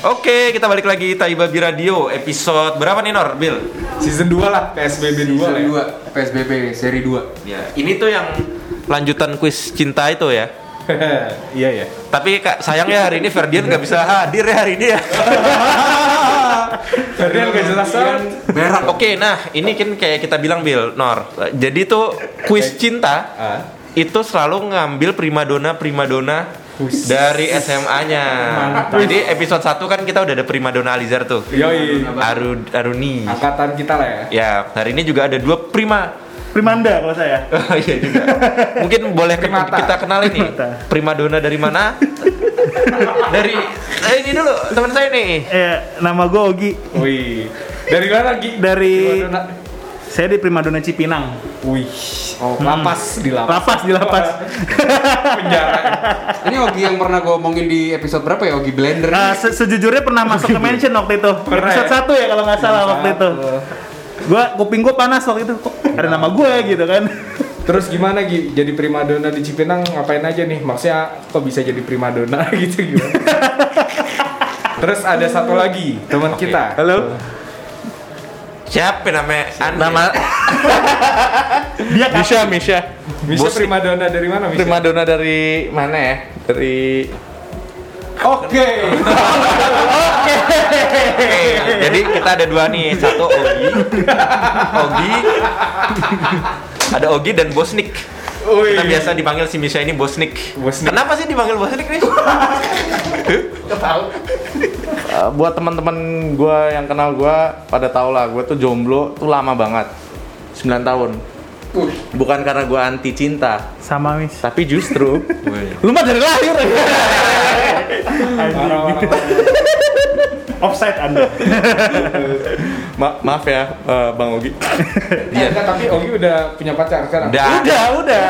Oke, kita balik lagi Taibabi Radio episode berapa nih Nor? Bill? Season 2 lah, PSBB 2 Season lah. ya. 2 PSBB seri 2 Ya, ini tuh yang lanjutan kuis cinta itu ya. Iya ya. Tapi kak, sayangnya hari ini Ferdian nggak bisa hadir ya hari ini ya. Ferdian gak jelas banget. Berak Oke, nah ini kan kayak kita bilang Bill, Nor. Jadi tuh kuis cinta Ah. itu selalu ngambil primadona primadona dari SMA-nya. Jadi episode 1 kan kita udah ada primadona Alizar tuh. Yoi. Aru Aruni. Angkatan kita lah ya. Ya, hari ini juga ada dua prima. Primanda kalau saya. Oh iya juga. Mungkin boleh Primata. kita kenal ini. Primadona dari mana? dari eh, ini dulu teman saya nih. Eh, nama gue Ogi Wih. Dari mana lagi? dari Primadona. saya di Primadona Cipinang. Wih. Oh, lapas di lapas. Lapas di lapas. Penjara. Ini Ogi yang pernah gue omongin di episode berapa ya Ogi Blender Nah, se- sejujurnya pernah masuk ke mention waktu itu. Pernah Episode ya? satu ya kalau nggak salah waktu itu. Gua kuping gua panas waktu itu. Kok ada nama gue gitu kan? Terus gimana Gi? Jadi primadona di Cipinang ngapain aja nih? Maksudnya kok bisa jadi primadona gitu gimana? Terus ada satu lagi teman Oke. kita. Halo. Siapa namanya? Anda? Nama Dia kan Misha, Misha. Bisa Bos- primadona dari mana? Misha? Primadona dari mana ya? Dari Oke. Oke, jadi kita ada dua nih, satu Ogi, Ogi, ada Ogi dan Bosnik. Wih. Kita biasa dipanggil si Misha ini Bosnik. Bosnik. Kenapa sih dipanggil Bosnik nih? Uh, buat teman-teman gua yang kenal gua pada tau lah, gua tuh jomblo tuh lama banget. 9 tahun. Bukan karena gua anti cinta, sama Mis. tapi justru lu mah dari lahir. Offside Anda. Ma- maaf ya, uh, Bang Ogi. Iya. tapi Ogi udah punya pacar sekarang. Udah. Udah, udah.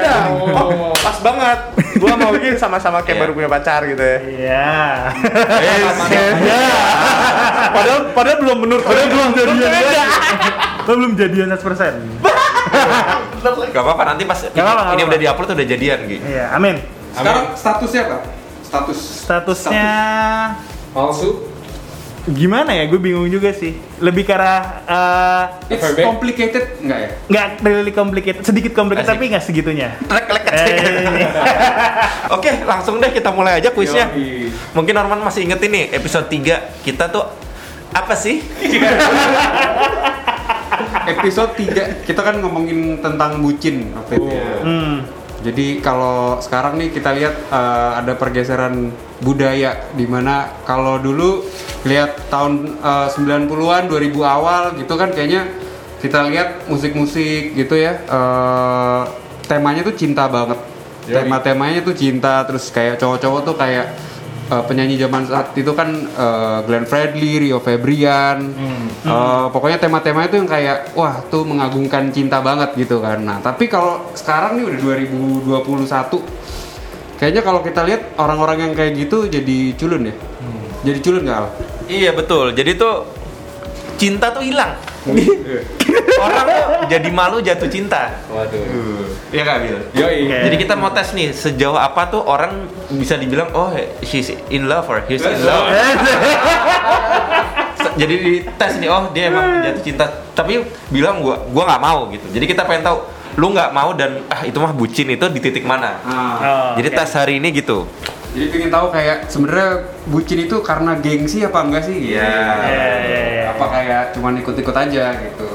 Oh. Pas banget. Gua sama Ogi sama-sama kayak Iya. baru punya pacar gitu ya. Iya. Iya. Padahal padahal belum menurut Padahal belum jadian. Lo belum jadian 100%. Gak apa-apa nanti pas Gak apa-apa, gak ini udah diupload udah jadian gitu. Iya, amin. Sekarang statusnya apa? Status Statusnya Palsu. Gimana ya? Gue bingung juga sih. Lebih ke arah eh, It's FWB? complicated enggak ya? nggak really complicated, sedikit complicated Asik. tapi nggak segitunya. Lek lek Eh, Oke, langsung deh kita mulai aja kuisnya. Yoi. Mungkin Norman masih inget ini episode 3 kita tuh apa sih? Episode 3 kita kan ngomongin tentang bucin ya. hmm. Jadi kalau sekarang nih kita lihat eh, ada pergeseran budaya di mana kalau dulu lihat tahun eh, 90-an 2000 awal gitu kan kayaknya kita lihat musik-musik gitu ya eh, temanya tuh cinta banget. Tema-temanya tuh cinta terus kayak cowok-cowok tuh kayak eh, penyanyi zaman saat itu kan eh, Glenn Fredly, Rio Febrian. Eh, pokoknya tema-tema itu yang kayak wah tuh mengagungkan cinta banget gitu kan. Nah, tapi kalau sekarang nih udah 2021 kayaknya kalau kita lihat orang-orang yang kayak gitu jadi culun ya. Jadi culun nggak Al? Iya betul. Jadi tuh cinta tuh hilang. Orang tuh jadi malu jatuh cinta. Waduh. Iya kak Bil? Yoi. Oke. Jadi kita mau tes nih sejauh apa tuh orang bisa dibilang oh she's in love or he's in love. Jadi di tes nih oh dia emang jatuh cinta tapi bilang gua gua nggak mau gitu. Jadi kita pengen tahu lu nggak mau dan ah itu mah bucin itu di titik mana. Nah, Oh, Jadi oke. tes hari ini gitu. jadi pengen tahu kayak sebenarnya bucin itu karena gengsi apa enggak sih? Iya. Iya, iya, iya. Apa kayak cuman ikut-ikut aja gitu?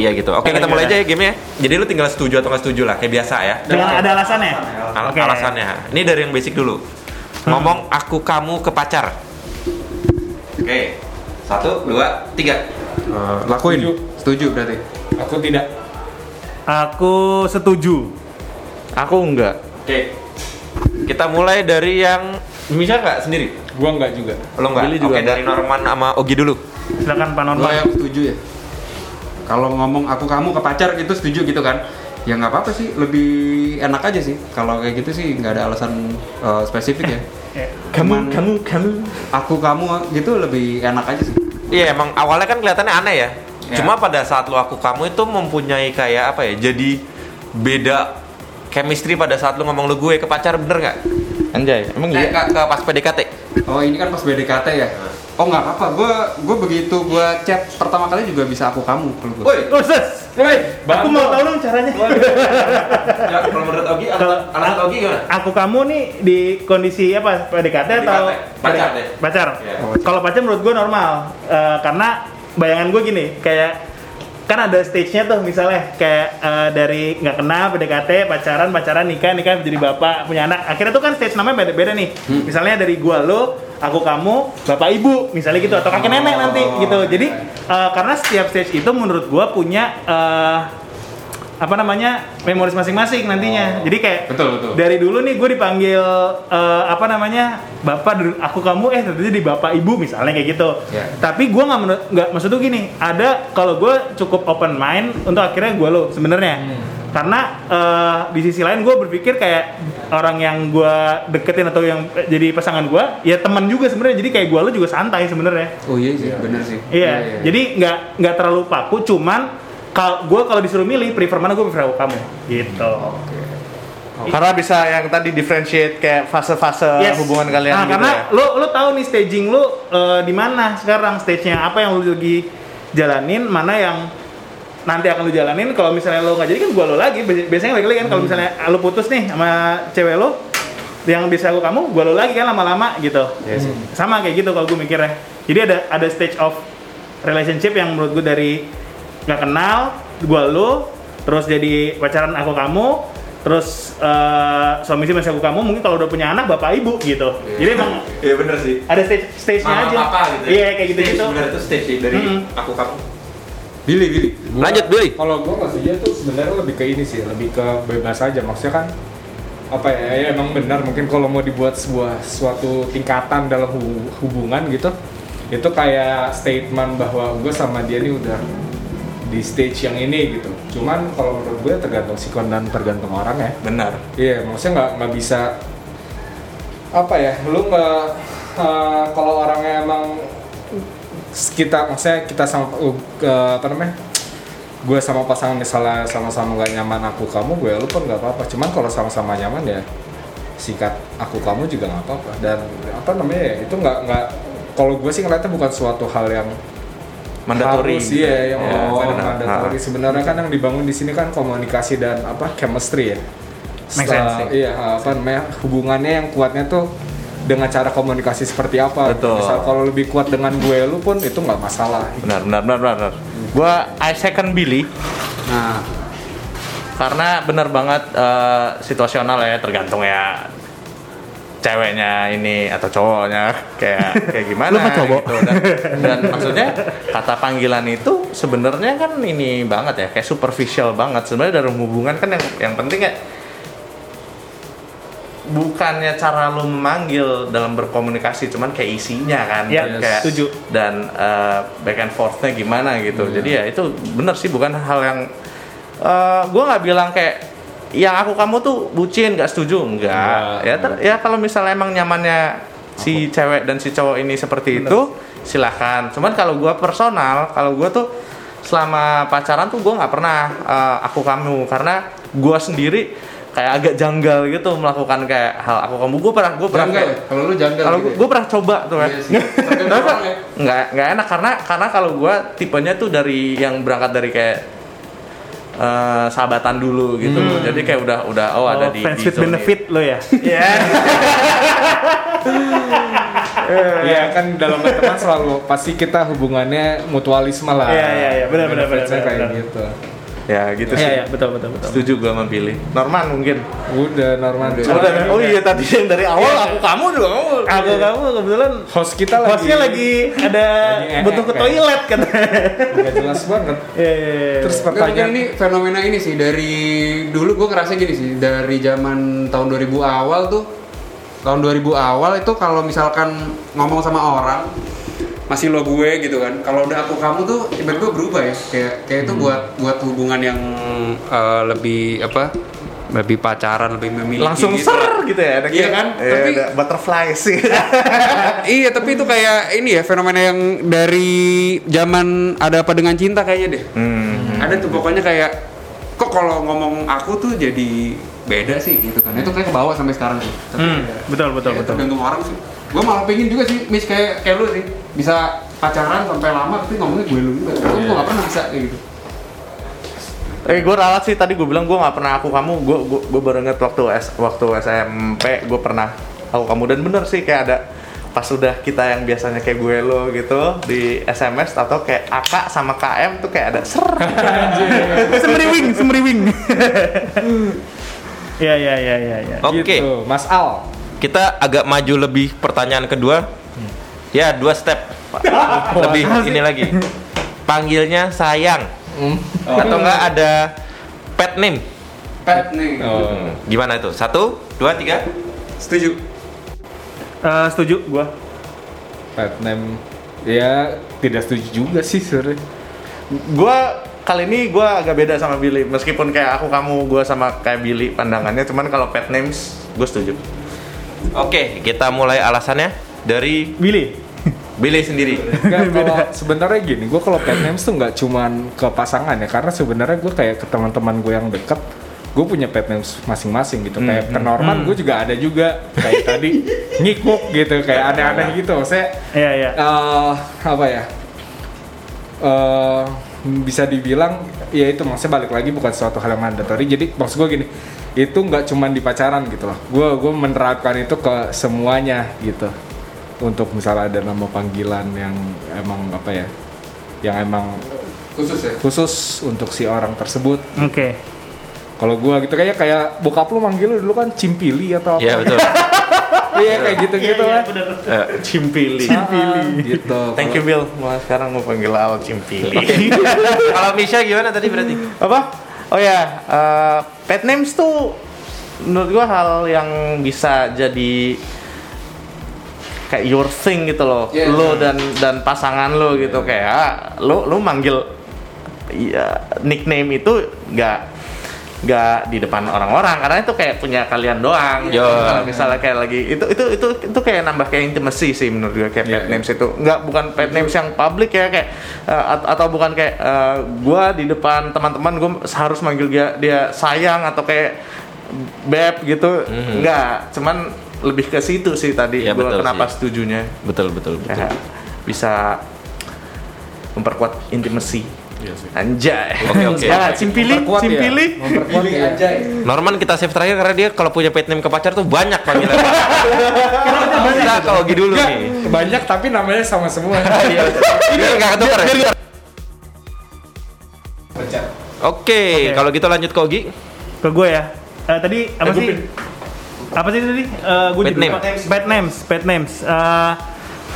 Iya gitu. Oke kita mulai aja ya game ya. Jadi lu tinggal setuju atau nggak setuju lah kayak biasa ya. Dengan ada alasannya. Al- Oke. Alasannya. Ini dari yang basic dulu. Ngomong aku kamu ke pacar. Oke. Satu, dua, tiga. Eh, lakuin. Setuju. Setuju berarti. Aku tidak. Aku setuju. Aku enggak. Oke. Kita mulai dari yang bisa nggak sendiri? Gua enggak juga. Lo nggak? Billy Oke juga dari Norman sama Ogi dulu. Silakan Pak Norman. yang setuju ya. Kalau ngomong aku kamu ke pacar gitu setuju gitu kan? Ya nggak apa-apa sih, lebih enak aja sih. Kalau kayak gitu sih nggak ada alasan eh, spesifik ya. Eh, Cuman- kamu, kamu. Aku kamu gitu lebih enak aja sih. Iya emang awalnya kan kelihatannya aneh ya. Ya. Cuma pada saat lu aku kamu itu mempunyai kayak apa ya? Jadi beda chemistry pada saat lu ngomong lu gue ke pacar bener nggak? Anjay, emang Eh, iya? ke, ke pas PDKT. Oh ini kan pas BDKT ya? Oh nggak apa-apa, gue gue begitu gue chat pertama kali juga bisa aku kamu kalau gue. Woi, Oh, Ses. Woi, Aku mau tahu dong caranya. ya, kalau menurut Ogi, Kalau- anak Ogi gimana? Aku kamu nih di kondisi apa? PDKT atau PDKT. Pacar deh. Pacar. Iya. Kalau pacar menurut gue normal. Eh, karena bayangan gue gini, kayak kan ada stage-nya tuh misalnya kayak eh, dari nggak kenal PDKT pacaran pacaran nikah nikah jadi bapak punya anak. Akhirnya tuh kan stage namanya beda-beda nih. Misalnya dari gua lo aku kamu bapak ibu misalnya gitu atau kakek nenek nanti gitu. jadi eh, karena setiap stage itu menurut gua punya eh, apa namanya memoris masing-masing nantinya. Jadi kayak Betul, betul. dari dulu nih gue dipanggil eh, apa namanya bapak aku kamu eh ternyata jadi bapak ibu misalnya kayak gitu. Ya. tapi gue nggak nggak maksud tuh gini ada kalau gue cukup open mind untuk akhirnya gue lo sebenarnya. Karena eh, di sisi lain gue berpikir kayak orang yang gue deketin atau yang eh, jadi pasangan gue ya teman juga sebenarnya. Jadi kayak gue lo juga santai sebenarnya. Oh iya sih, bener sih. Iya, jadi nggak nggak terlalu paku, cuman kalau gue kalau disuruh milih prefer mana gue prefer aku kamu, gitu. Karena bisa yang tadi differentiate kayak fase-fase Yes. hubungan kalian Nah, gitu karena ya. lo lo tahu nih staging lo eh, di mana sekarang stage-nya apa yang lo lagi jalanin, mana yang nanti akan lo jalanin. Kalau misalnya lo nggak jadi kan gue lo lagi. Bias- Biasanya lagi kan kalau misalnya lo putus nih sama cewek lo yang bisa aku kamu, gue lo lagi kan lama-lama gitu. Sama kayak gitu kalau gue mikirnya. Jadi ada ada stage of relationship yang menurut gue dari nggak kenal, gue lo, terus jadi pacaran aku kamu, terus eh, suami istri masih aku kamu, mungkin kalau udah punya anak bapak ibu gitu. Jadi emang Iya bener sih. ada stage stage-nya Mama aja. papa gitu. ya. Iya kayak gitu Stage, gitu. Bener itu stage sih dari Mm-mm. aku kamu. Billy, Billy. Gua- Lanjut, Billy. Kalau gue maksudnya tuh sebenarnya lebih ke ini sih, lebih ke bebas aja. Maksudnya kan apa ya, ya emang benar mungkin kalau mau dibuat sebuah suatu tingkatan dalam hu- hubungan gitu, itu kayak statement bahwa gue sama dia nih udah di stage yang ini gitu. Cuman kalau menurut gue tergantung sikon dan tergantung orang ya. Benar. Iya, maksudnya nggak nggak bisa apa ya, lu nggak eh, kalau orangnya emang kita maksudnya kita sama uh, apa namanya gue sama pasangan misalnya sama-sama nggak nyaman aku kamu gue lu pun nggak apa-apa cuman kalau sama-sama nyaman ya sikat aku kamu juga nggak apa-apa dan apa namanya ya itu nggak nggak kalau gue sih ngeliatnya bukan suatu hal yang Mandatory. harus iya yang Ya, bukan benar. mandatory Ha. sebenarnya kan yang dibangun di sini kan komunikasi dan apa chemistry ya Make Setelah- sense, iya apa namanya hubungannya yang kuatnya tuh dengan cara komunikasi seperti apa Betul. misal kalau lebih kuat dengan gue lu pun itu nggak masalah Benar, benar, benar, benar. benar. Gua I second Billy Nah, karena benar banget eh, situasional ya tergantung ya ceweknya ini atau cowoknya kayak kayak gimana Lu cowok. gitu. Dan, dan maksudnya kata panggilan itu sebenarnya kan ini banget ya kayak superficial banget. Sebenarnya dalam hubungan kan yang yang penting ya bukannya cara lu memanggil dalam berkomunikasi cuman kayak isinya kan. Iya, kayak setuju. dan eh, back and forthnya gimana gitu. Jadi ya itu bener sih bukan hal yang eh gue nggak bilang kayak yang aku kamu tuh bucin nggak setuju? Enggak Enggak. ya ter- ya kalau misalnya emang nyamannya si cewek dan si cowok ini seperti itu silahkan cuman kalau gue personal kalau gue tuh selama pacaran tuh gue nggak pernah eh, aku kamu. Karena gue sendiri kayak agak janggal gitu melakukan kayak hal aku kamu. Gue pernah gue pernah janggal ya? Kalau lu janggal kalau gitu ya? gue pernah coba tuh ya. Iya ya. nggak nggak enak. Karena karena kalau gue tipenya tuh dari yang berangkat dari kayak eh, sahabatan dulu gitu loh. jadi kayak udah udah oh, ada di friends di with benefit lo ya. Iya. Iya kan dalam teman selalu pasti kita hubungannya mutualisme lah. Iya, iya, iya, benar, benar, benar, kayak benar. gitu. Ya gitu sih Iya iya betul betul betul. setuju gue memilih Norman mungkin Udah normal. Udah. Oh, oh udah- iya tadi yang dari awal aku kamu juga kamu Aku kamu kebetulan host kita lagi hostnya lagi ada Lagi butuh ke toilet kan. nggak jelas banget. Iya, iya, iya. Terus pertanyaan ini fenomena ini sih dari dulu gue ngerasa gini sih dari zaman tahun 2000 awal tuh tahun 2000 awal itu kalau misalkan ngomong sama orang masih lo gue gitu kan. Kalau udah aku kamu tuh tiba-tiba berubah ya. Kayak kayak itu buat buat hubungan yang eh, lebih apa lebih pacaran lebih memiliki langsung gitu. ser gitu ya ada Iya. kan? Iya, Tapi- ada butterfly sih. Iya tapi itu kayak ini ya fenomena yang dari zaman ada apa dengan cinta kayaknya deh. Hmm. ada tuh pokoknya kayak kok kalau ngomong aku tuh jadi beda sih gitu kan. Itu kayak kebawa sampai sekarang sih. Tapi Hmm, ya, betul betul ya, betul. tergantung orang sih gue malah pengen juga sih mis kayak kayak lu sih. Bisa pacaran sampai lama tapi ngomongnya gue lu juga. Gue gue gak pernah bisa kayak gitu. Eh gue ralat sih. Tadi gue bilang gue nggak pernah aku kamu gue gue, gue baru inget waktu S, waktu SMP gue pernah aku kamu. Dan bener sih kayak ada pas udah kita yang biasanya kayak gue lo gitu di SMS atau kayak AK sama KM tuh kayak ada ser. Semriwing, semriwing. Ya ya ya ya ya. Oke, Gitu, Mas Al. Kita agak maju lebih pertanyaan kedua. Ya, dua step. lebih ini lagi. Panggilnya sayang. Atau enggak ada pet name? pet nih Oh, Gimana itu? Satu, dua, tiga. setuju Eh, setuju gua. pet name. Ya, tidak setuju juga sih sebenarnya. gue kali ini gue agak beda sama Billy meskipun kayak aku kamu gue sama kayak Billy pandangannya cuman kalau pet names gue setuju Oke, kita mulai alasannya dari Billy. Billy sendiri. Nggak, kalau sebenarnya gini, gue kalau pet names tuh nggak cuman ke pasangan ya, karena sebenarnya gue kayak ke teman-teman gue yang deket, gue punya pet names masing-masing gitu. Kayak ke Norman, gue juga ada juga kayak tadi ngikuk gitu, kayak aneh-aneh gitu. Maksudnya Iya iya. eh, apa ya? eh bisa dibilang ya itu maksudnya balik lagi bukan suatu hal yang mandatori. Jadi maksud gue gini, itu nggak cuman di pacaran gitu loh. Gue gue menerapkan itu ke semuanya gitu. Untuk misalnya ada nama panggilan yang emang apa ya, yang emang khusus ya khusus untuk si orang tersebut. Oke. Kalau gue gitu kayak kayak bokap lu manggil lu dulu kan cimpili atau apa? Iya, betul. Iya kayak gitu-gitu kan. Eh, Cimpili Ah, gitu. thank you Bill mulai sekarang mau panggil Al Cimpili Kalau Misha gimana tadi berarti? apa oh ya eh, pet names tuh menurut gua hal yang bisa jadi kayak your thing gitu loh. Iya. lo dan dan pasangan lo gitu. Kayak ah, lo lo manggil ya, nickname itu nggak nggak di depan orang-orang karena itu kayak punya kalian doang Yo. kalau misalnya kayak lagi itu itu itu itu kayak nambah kayak intimacy sih menurut gue kayak Iya, pet iya. names itu nggak bukan pet names yang publik ya kayak at- atau bukan kayak eh, gua di depan teman-teman gue harus manggil dia dia sayang atau kayak beb gitu Mhm. nggak cuman lebih ke situ sih tadi Iya, gue kenapa sih. setujunya Betul, betul, betul. kayak bisa memperkuat intimacy Iya sih. anjay Oke, oke. ya cimpili Memperkuat ya. ya. Norman kita save terakhir karena dia kalau punya pet name ke pacar tuh banyak panggilan. Kita kalau Ogi dulu nih. banyak tapi namanya sama semua. Iya. Biar nggak ketukar ya. Oke, kalau gitu lanjut ke Ogi. Ke gue ya. Eh, tadi apa sih? Apa sih tadi? Eh gue Pet name. Pet names. Pet names. Eh,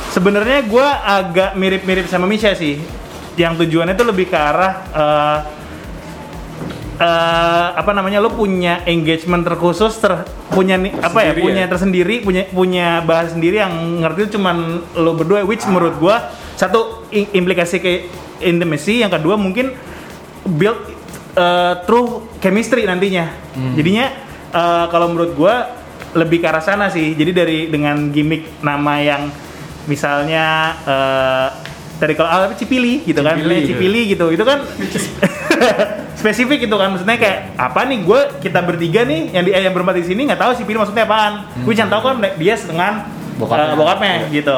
Sebenarnya gue agak mirip-mirip sama Misha sih. Yang tujuannya tuh lebih ke arah eh, eh, apa namanya lo punya engagement terkhusus ter, punya ni- apa ya Tersendiri punya ya? tersendiri punya punya bahasa sendiri yang ngerti cuman lo berdua which menurut gua satu implikasi ke intimacy yang kedua mungkin build uh, through chemistry nantinya. Jadinya uh, kalau menurut gua lebih ke arah sana sih. Jadi dari dengan gimmick nama yang misalnya uh, tadi kalau ah, apa Cipili gitu kan Cipili, Cipili, Cipili gitu. Itu kan spesifik gitu kan. Maksudnya kayak apa nih gue kita bertiga nih yang di eh, yang berempat di sini nggak tahu si Pili maksudnya apaan. Gue cuma tahu kan dia dengan Bokapnya. eh, bokapnya gitu.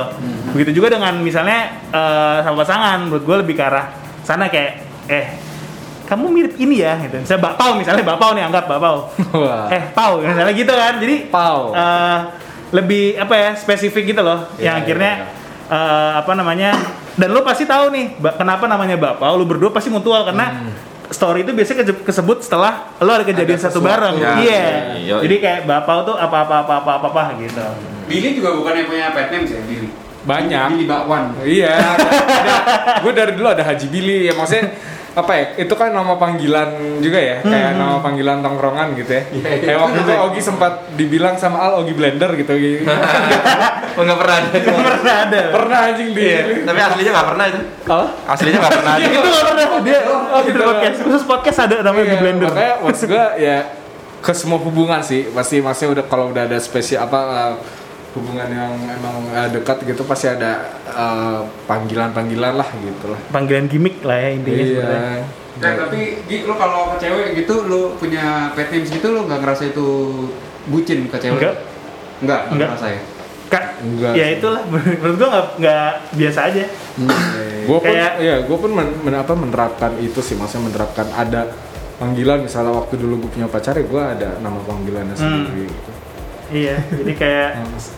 Begitu juga dengan misalnya eh, sama pasangan menurut gue lebih ke arah sana kayak eh kamu mirip ini ya gitu. Misalnya bapau misalnya bapau nih anggap bapau eh pau misalnya gitu kan. Jadi Pau. eh, lebih apa ya spesifik gitu loh. Iya, yang iya, akhirnya eh, apa namanya dan lo pasti tahu nih kenapa namanya bapau lo berdua pasti mutual karena story itu biasanya kesebut setelah lo ada kejadian Ada satu bareng. Ya, iya. iya, iya. jadi kayak bapau tuh apa apa apa apa apa, apa gitu. Billy juga bukan yang punya pet name sih Billy. Banyak. Billy Bakwan. Iya, gue dari dulu ada Haji Billy ya maksudnya apa ya itu kan nama panggilan juga ya kayak nama panggilan tongkrongan gitu ya. Kayak waktu itu Ogi sempat dibilang sama Al Ogi Blender gitu. Oh nggak pernah ada. pernah ada. Pernah anjing di Tapi aslinya nggak pernah itu. Oh? Aslinya nggak pernah itu nggak pernah. Dia oh, gitu. gitu podcast khusus podcast ada namanya di Iya, blender. makanya maksud gue ya ke semua hubungan sih. Pasti maksudnya udah kalau udah ada spesial apa uh, hubungan yang emang uh, dekat gitu pasti ada uh, panggilan-panggilan lah gitu lah Panggilan gimmick lah ya intinya sebenarnya. iya Nah, tapi Gi, lu kalau ke cewek gitu lu punya pet names gitu lu nggak ngerasa itu bucin ke cewek? Enggak. Enggak, Enggak. ngerasa ya. Kak, Enggak ya itulah menurut gua nggak nggak biasa aja. gue pun Kayak- ya gue pun men, men- apa, menerapkan itu sih maksudnya menerapkan ada panggilan misalnya waktu dulu gue punya pacar ya gue ada nama panggilannya sendiri gitu. Iya, jadi kayak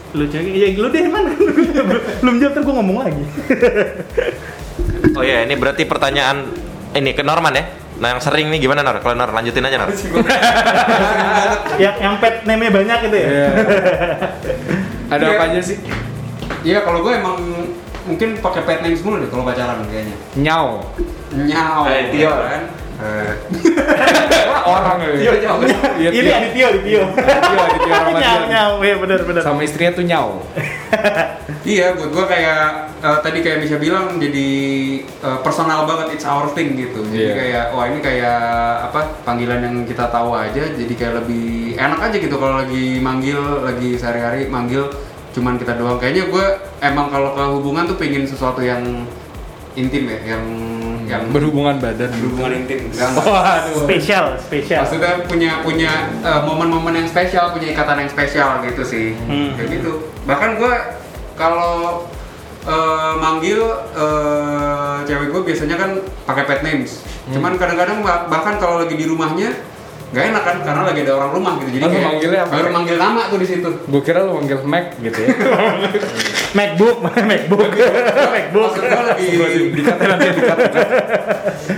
lucu ya lu deh mana belum jawab terus gua ngomong lagi. Oh iya, ini berarti pertanyaan ini ke Norman ya. Nah yang sering nih gimana Nor? Kalau Nor lanjutin aja Nor. yang yang pet name banyak itu ya. Iya. ada Iya. apa aja sih Iya, kalau gue emang mungkin pakai pet names mulu deh kalau pacaran kayaknya. nyau Nyao. Eh, Tio. kan. Eh, orang ya Tio. Iya, Ini Tio. Adityo, Adityo. Tio, Adityo Nyau, nyau, ya benar benar. sama istrinya tuh nyau Iya, buat gue kayak eh, tadi kayak Misha bilang jadi eh, personal banget it's our thing gitu. Jadi Iya. kayak wah ini kayak apa panggilan yang kita tahu aja jadi kayak lebih enak aja gitu kalau lagi manggil lagi sehari-hari manggil cuman kita doang. Kayaknya gue emang kalau ke hubungan tuh pengen sesuatu yang intim ya, yang yang berhubungan badan berhubungan intim. Enggak, Spesial, spesial. Maksudnya punya punya eh, momen-momen yang spesial, punya ikatan yang spesial gitu sih. Hmm. Kayak gitu. Bahkan gue kalau eh, manggil eh, cewek gue biasanya kan pakai pet names. Cuman kadang-kadang bah- bahkan kalau lagi di rumahnya nggak enak kan karena lagi ada orang rumah gitu. Jadi Lalu kayak manggilnya apa? baru manggil nama tuh di situ. gue kira lu manggil Mac gitu ya MacBook, MacBook, MacBook. Maksud gue lebih dikata nanti dikata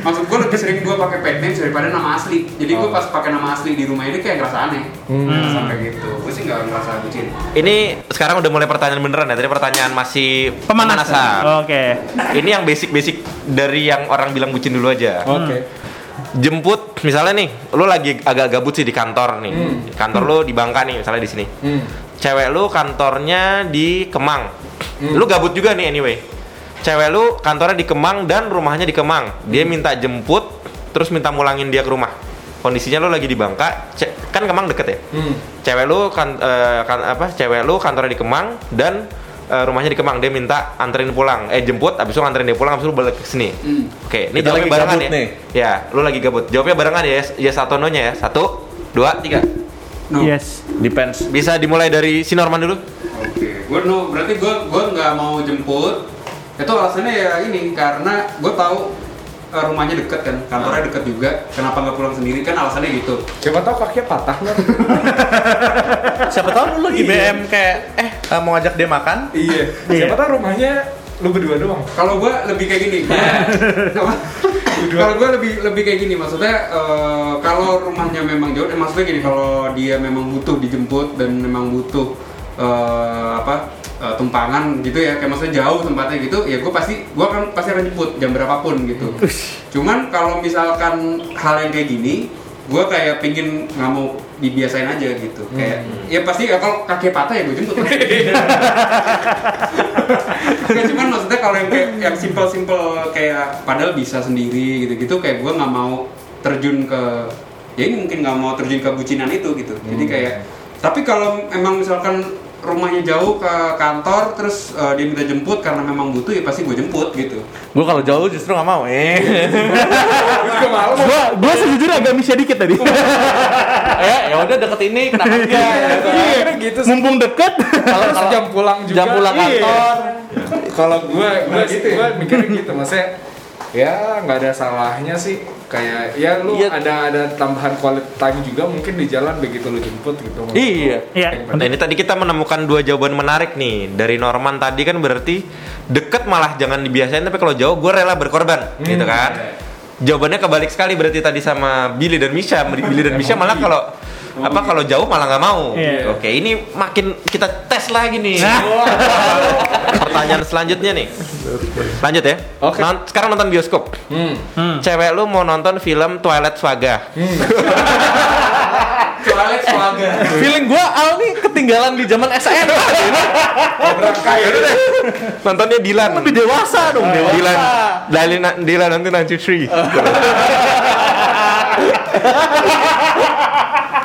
maksud gue lebih sering gue pakai pet names daripada nama asli. Jadi gue pas pakai nama asli di rumah ini kayak ngerasa aneh. Hmm. Sampai gitu. Gue sih nggak ngerasa bucin. Ini sekarang udah mulai pertanyaan beneran ya. Tadi pertanyaan masih Pemanasan. Oke. Ini yang basic-basic dari yang orang bilang bucin dulu aja. oke Jemput, misalnya nih, lu lagi agak gabut sih di kantor nih. Kantor lu di Bangka nih, misalnya di sini. Hmm. Cewek lu kantornya di Kemang. Lu gabut juga nih anyway. Cewek lu kantornya di Kemang dan rumahnya di Kemang. Dia minta jemput, terus minta mulangin dia ke rumah. Kondisinya lu lagi di Bangka, kan Kemang deket ya. Hmm. Cewek lu kan, eh, kan apa? Cewek lu kantornya di Kemang dan eh, rumahnya di Kemang. Dia minta anterin pulang. Eh jemput, abis itu nganterin dia pulang, abis itu balik ke sini. Hmm. Oke, ini Kita jawabnya barengan ya. nih. Ya, lu lagi gabut. Jawabnya barengan ya. Ya satu nonya ya. Satu, dua, tiga. No. Yes. Depends. Bisa dimulai dari si Norman dulu. Oke, gue no, berarti gue gue nggak mau jemput. Itu alasannya ya ini karena gue tahu rumahnya deket kan, kantornya deket juga. Kenapa nggak pulang sendiri kan alasannya gitu. siapa tahu kakinya patah nggak Siapa tahu lu lagi BM kayak eh eh, mau ngajak dia makan. iya Iya. siapa tahu rumahnya lu berdua doang Kalau gue lebih kayak gini. Apa? kalau gue lebih lebih kayak gini, maksudnya eh, kalau rumahnya memang jauh, eh, maksudnya gini kalau dia memang butuh dijemput dan memang butuh eh, apa eh, tumpangan gitu ya, kayak maksudnya jauh tempatnya gitu, ya gue pasti gue kan pasti akan jemput jam berapapun gitu. Cuman kalau misalkan hal yang kayak gini, gue kayak pingin nggak mau dibiasain aja gitu, kayak ya pasti ya kalau kaki patah ya gue jemput. Nggak, cuman maksudnya kalau yang kayak yang simple-simple kayak padahal bisa sendiri gitu-gitu kayak gue nggak mau terjun ke ya ini mungkin nggak mau terjun ke bucinan itu gitu. Jadi kayak tapi kalau emang misalkan rumahnya jauh ke kantor terus eh, dia minta jemput karena memang butuh ya pasti gue jemput gitu Gue kalau jauh justru nggak mau. Eh. Gua gua sejujurnya agak misya dikit tadi. eh ya udah deket ini kenapa enggak? gitu. iya gitu Mumpung deket. Kalau jam pulang juga jam pulang Iya. kantor. kalau gue gue gitu gitu ya? gue mikirnya gitu maksudnya ya nggak ada salahnya sih kayak ya lu Iya. ada ada tambahan quality time juga mungkin di jalan begitu lu jemput gitu Iya. Iya. Nah ini tadi kita menemukan dua jawaban menarik nih dari Norman tadi kan berarti deket malah jangan dibiasain tapi kalau jauh gue rela berkorban gitu kan. Jawabannya kebalik sekali berarti tadi sama Billy dan Misha. Billy dan Misha malah kalau apa kalau jauh malah nggak mau. Iya. Oke ini makin kita tes lagi nih. Pertanyaan selanjutnya nih. Lanjut ya. Oke. Non- sekarang nonton bioskop. hmm. Cewek lu mau nonton film Twilight Saga. Alex Waga Feeling gua Al nih ketinggalan di zaman SN. Nontonnya Dilan. Lebih dewasa dong, dewasa. Dilan, Dilan, Dilan nanti 93.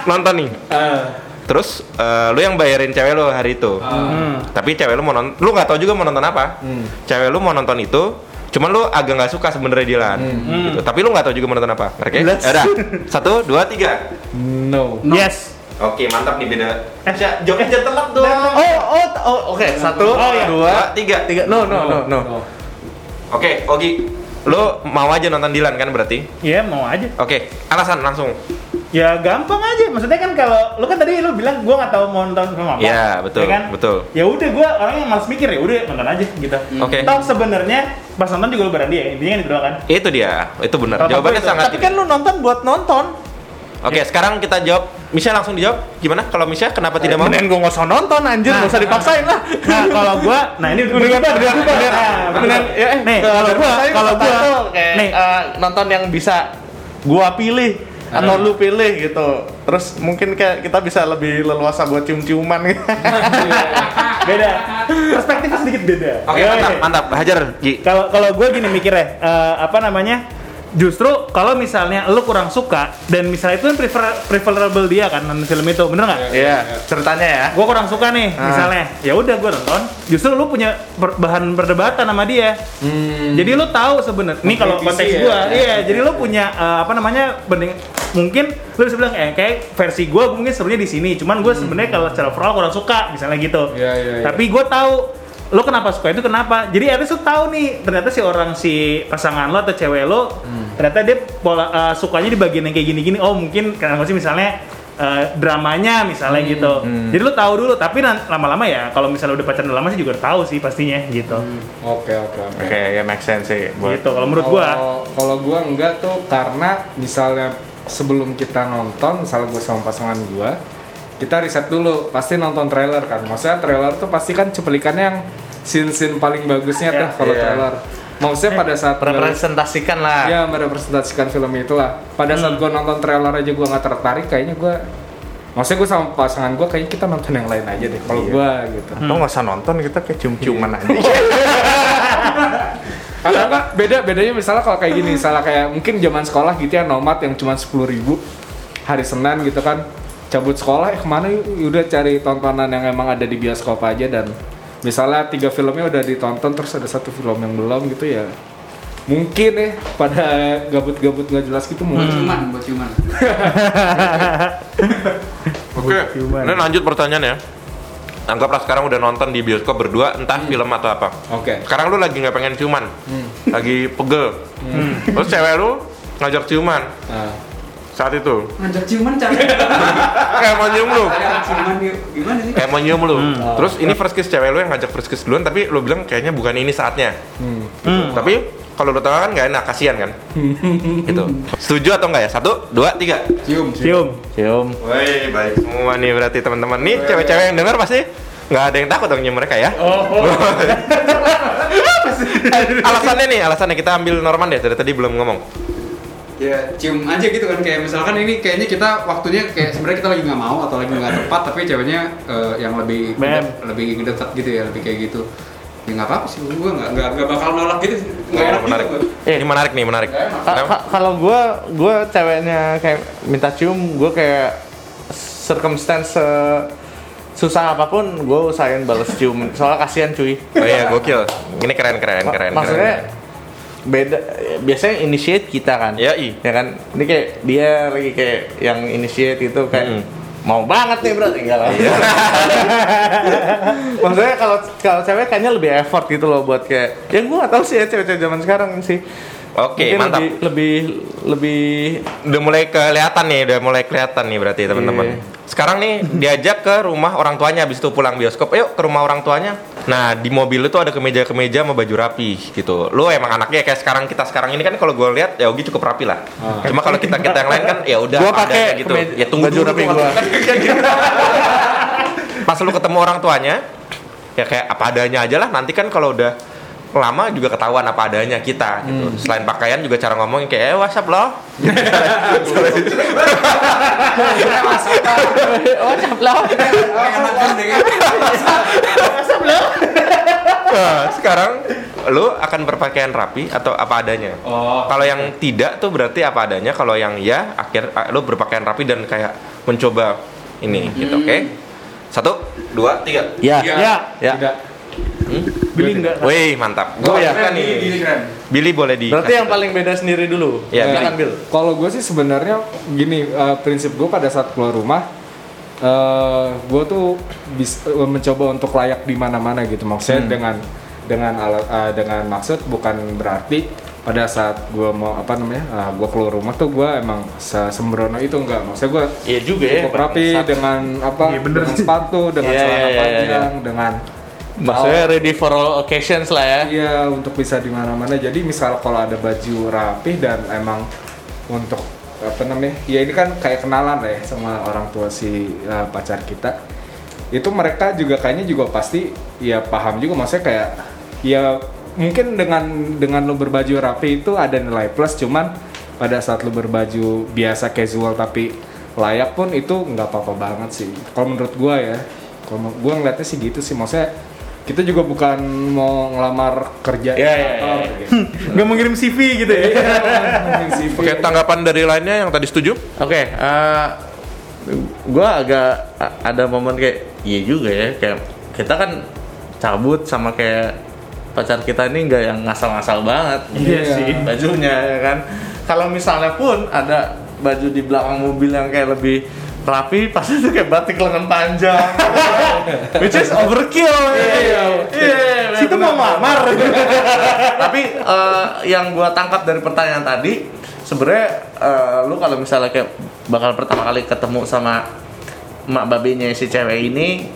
Nonton nih. Ah. Terus eh, lu yang bayarin cewek lu hari itu. Hmm. Tapi cewek lu mau nonton, lu nggak tahu juga mau nonton apa. Cewek lu mau nonton itu, cuman lu agak nggak suka sebenarnya Dilan. Gitu. Tapi lu nggak tahu juga mau nonton apa. Oke? Let's- Ya udah. Satu, dua, tiga. No. Yes. Oke, mantap nih beda. Eh, Ja- Jawabnya jangan telat dong. Oh, oh, oh, oke. Satu, Oh, iya. dua, tiga. tiga. No, no, no, no. Oke, Ogi. Lu mau aja nonton Dilan kan berarti? Ya mau aja. Oke, alasan langsung. Ya gampang aja. Maksudnya kan kalau lu kan tadi lu bilang gua nggak tahu mau nonton film apa. Iya, betul, Ya kan? betul. Ya udah gua orang yang malas mikir ya udah nonton aja gitu. Oke. Toh sebenarnya pas nonton juga lu berani ya. Intinya kan itu doang kan. Itu dia, itu benar. Jawabannya itu- sangat. Tapi kan lu nonton buat nonton. Oke, sekarang kita jawab. Misha langsung dijawab. Gimana? Kalau Misha kenapa tidak mau? Mendingan gue nggak usah nonton anjir, nggak usah dipaksain lah. Nah, kalau gua nah ini mendingan Nah, mendingan ya eh Nih, kalau gua kalau gua kayak nih eh, nonton yang bisa gua pilih atau lu pilih gitu. Terus mungkin kayak kita bisa lebih leluasa buat cium-ciuman gitu. beda. Perspektifnya sedikit beda. Oke, Ya, mantap, ya. mantap. Hajar. Kalau kalau gue gini mikirnya, eh, apa namanya? Justru kalau misalnya lu kurang suka dan misalnya itu kan prefer preferable dia kan nonton film itu, bener nggak? Iya, ceritanya ya. Gue kurang suka nih, Ah. misalnya, ya udah gue nonton. Justru lu punya per- bahan perdebatan sama dia. Jadi lu tahu sebenarnya. Ini kalau konteks ya. gue, iya. Jadi lu punya eh, apa namanya? Mungkin lu bisa bilang eh kayak versi gue mungkin sebenarnya di sini. Cuman gue sebenarnya kalau secara overall kurang suka, misalnya gitu. Iya, iya, iya. Tapi gue tahu lo kenapa suka itu kenapa jadi at least lu tahu nih ternyata si orang si pasangan lo atau cewek lo ternyata dia pola eh, sukanya di bagian yang kayak gini-gini oh mungkin kenapa sih misalnya eh, dramanya misalnya gitu jadi lo tahu dulu tapi lama-lama ya kalau misalnya udah pacaran lama sih juga tahu sih pastinya gitu Oke, oke, oke. Oke, ya make sense sih. Buat gitu kalau menurut gua Kalau- Kalau gua enggak tuh karena misalnya sebelum kita nonton, misalnya gua sama pasangan gua, kita riset dulu, pasti nonton trailer kan. Maksudnya trailer tuh pasti kan cuplikannya yang scene-scene paling bagusnya tuh Iya. kalau Iya. trailer. Maksudnya pada saat gua- representasikan lah. ya merepresentasikan film itulah. Pada saat gua nonton trailer aja gua nggak tertarik, kayaknya gua Maksudnya gue sama pasangan gue kayaknya kita nonton yang lain aja deh kalau gua gitu. Lo nggak usah nonton, kita kayak cium-ciuman aja. Kalau enggak beda bedanya misalnya kalau kayak gini, misalnya kayak mungkin zaman sekolah gitu ya nomad yang cuma sepuluh ribu hari Senin gitu kan cabut sekolah eh ke mana yuk udah cari tontonan yang emang ada di bioskop aja dan misalnya tiga filmnya udah ditonton terus ada satu film yang belum gitu ya mungkin ya pada gabut-gabut nggak jelas gitu mungkin ciuman, buat ciuman. Oke, ini lanjut pertanyaannya. Anggaplah sekarang udah nonton di bioskop berdua, entah film atau apa. oke Sekarang lu lagi nggak pengen ciuman, lagi pegel. Terus cewek lu ngajak ciuman nah, saat itu. Ngajak ciuman cara Kayak mau nyium lu. Ngajak ciuman yuk. Gimana sih? Kayak mau nyium lu. Terus ini first kiss cewek lu yang ngajak first kiss duluan, tapi lu bilang kayaknya bukan ini saatnya. hmm. Tapi kalau lu tahu kan nggak enak, kasihan kan? gitu. Setuju atau enggak ya? Satu, dua, tiga. Cium. cium Cium. Woi, baik semua nih berarti teman-teman nih cewek-cewek yang dengar pasti nggak ada yang takut dong nyium mereka ya. alasannya nih, alasannya kita ambil Norman deh dari tadi belum ngomong. Ya cium aja gitu kan kayak misalkan ini kayaknya kita waktunya kayak sebenarnya kita lagi nggak mau atau lagi nggak tepat tapi ceweknya eh, yang lebih Bam. lebih dekat gitu ya lebih kayak gitu ya nggak apa-apa sih gue nggak nggak nggak bakal nolak gitu nggak Oh, enak menarik. gitu gua. Ini menarik nih, menarik. Ka- ka- Kalau gue, gue ceweknya kayak minta cium, gue kayak circumstance eh, susah apa pun, gue usahain balas cium. Soalnya kasihan cuy. Oh iya, gokil. Ini keren, keren, keren. Maksudnya keren. beda. Biasanya initiate kita kan. Ya, i. Ya kan. Ini kayak dia lagi kayak yang initiate itu kayak Mm. Mau banget nih bro, tinggal lah. Iya. Maksudnya kalau kalau cewek kayaknya lebih effort gitu loh buat kayak ya gue gak tahu sih ya cewek-cewek zaman sekarang sih. Oke, Mungkin mantap. Lebih lebih lebih Udah mulai kelihatan nih, udah mulai kelihatan nih berarti teman-teman. Iya. Sekarang nih diajak ke rumah orang tuanya habis itu pulang bioskop. Ayo ke rumah orang tuanya. Nah, di mobil itu ada kemeja-kemeja sama baju rapi gitu. Lu emang anaknya kayak sekarang kita sekarang ini kan kalau gue lihat ya Ogi cukup rapi lah. Cuma kalau kita kita yang lain kan ya udah Gua pakai gitu. kemeja- Ya tunggu baju dulu rapi gua. Pas lu ketemu orang tuanya ya kayak apa adanya aja lah. Nanti kan kalau udah lama juga ketahuan apa adanya kita gitu. Selain pakaian juga cara ngomongnya kayak eh WhatsApp loh. enak kan deh kan? Nah, sekarang lu akan berpakaian rapi atau apa adanya? Oh. Kalau yang tidak tuh berarti apa adanya. Kalau yang ya akhir lu berpakaian rapi dan kayak mencoba ini gitu oke satu dua tiga Ya. Ya. Ya. Tidak. Beli enggak? Wih mantap Oh, ya. Suka nih Billy boleh di Berarti yang paling beda sendiri dulu. Ya, Silakan Billy. Bil. Kalau gue sih sebenarnya gini eh, prinsip gue pada saat keluar rumah, eh gue tuh bis, eh, mencoba untuk layak di mana-mana gitu. Maksudnya dengan dengan alat eh, dengan maksud bukan berarti pada saat gue mau apa namanya gue keluar rumah tuh gue emang se- sembrono itu enggak. Maksudnya gue Iya juga ya. rapi dengan apa Iya, bener dengan sepatu, dengan Iya, celana iya, iya, panjang, dengan Maksudnya ready for all occasions lah ya. Iya untuk bisa di mana-mana. Jadi misal kalau ada baju rapih dan emang untuk apa namanya? Ya ini kan kayak kenalan lah ya sama orang tua si uh, pacar kita. Itu mereka juga kayaknya juga pasti ya paham juga maksudnya kayak ya mungkin dengan dengan lo berbaju rapi itu ada nilai plus cuman pada saat lo berbaju biasa casual tapi layak pun itu nggak apa-apa banget sih. Kalau menurut gua ya, kalau gua ngeliatnya sih gitu sih maksudnya kita juga bukan mau ngelamar kerja Iya, iya, kantor, iya. gitu. Nggak mengirim CV gitu ya? Ngomongin CV. Oke tanggapan dari lainnya yang tadi setuju Oke, eh gua agak ada momen kayak iya juga ya kayak kita kan cabut sama kayak pacar kita ini nggak yang ngasal-ngasal banget Iya sih. bajunya ya kan kalau misalnya pun ada baju di belakang mobil yang kayak lebih rapi pasti itu kayak batik lengan panjang. Which is overkill. Iya iya. Situ mau ngelamar. tapi eh, yang gua tangkap dari pertanyaan tadi sebenarnya eh, lu kalau misalnya kayak bakal pertama kali ketemu sama emak babinya si cewek ini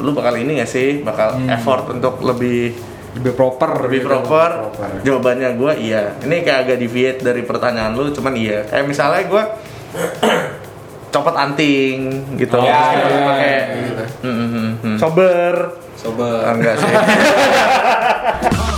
lu bakal ini gak sih? Bakal effort untuk lebih lebih proper lebih gitu. proper, Proper. jawabannya gua iya. Ini kayak agak deviate dari pertanyaan lu cuman iya. Kayak misalnya gua copot anting gitu Oh, Terus kita iya, pakai gitu. Hmm, hmm, hmm, hmm. Sober. Sobat. enggak sih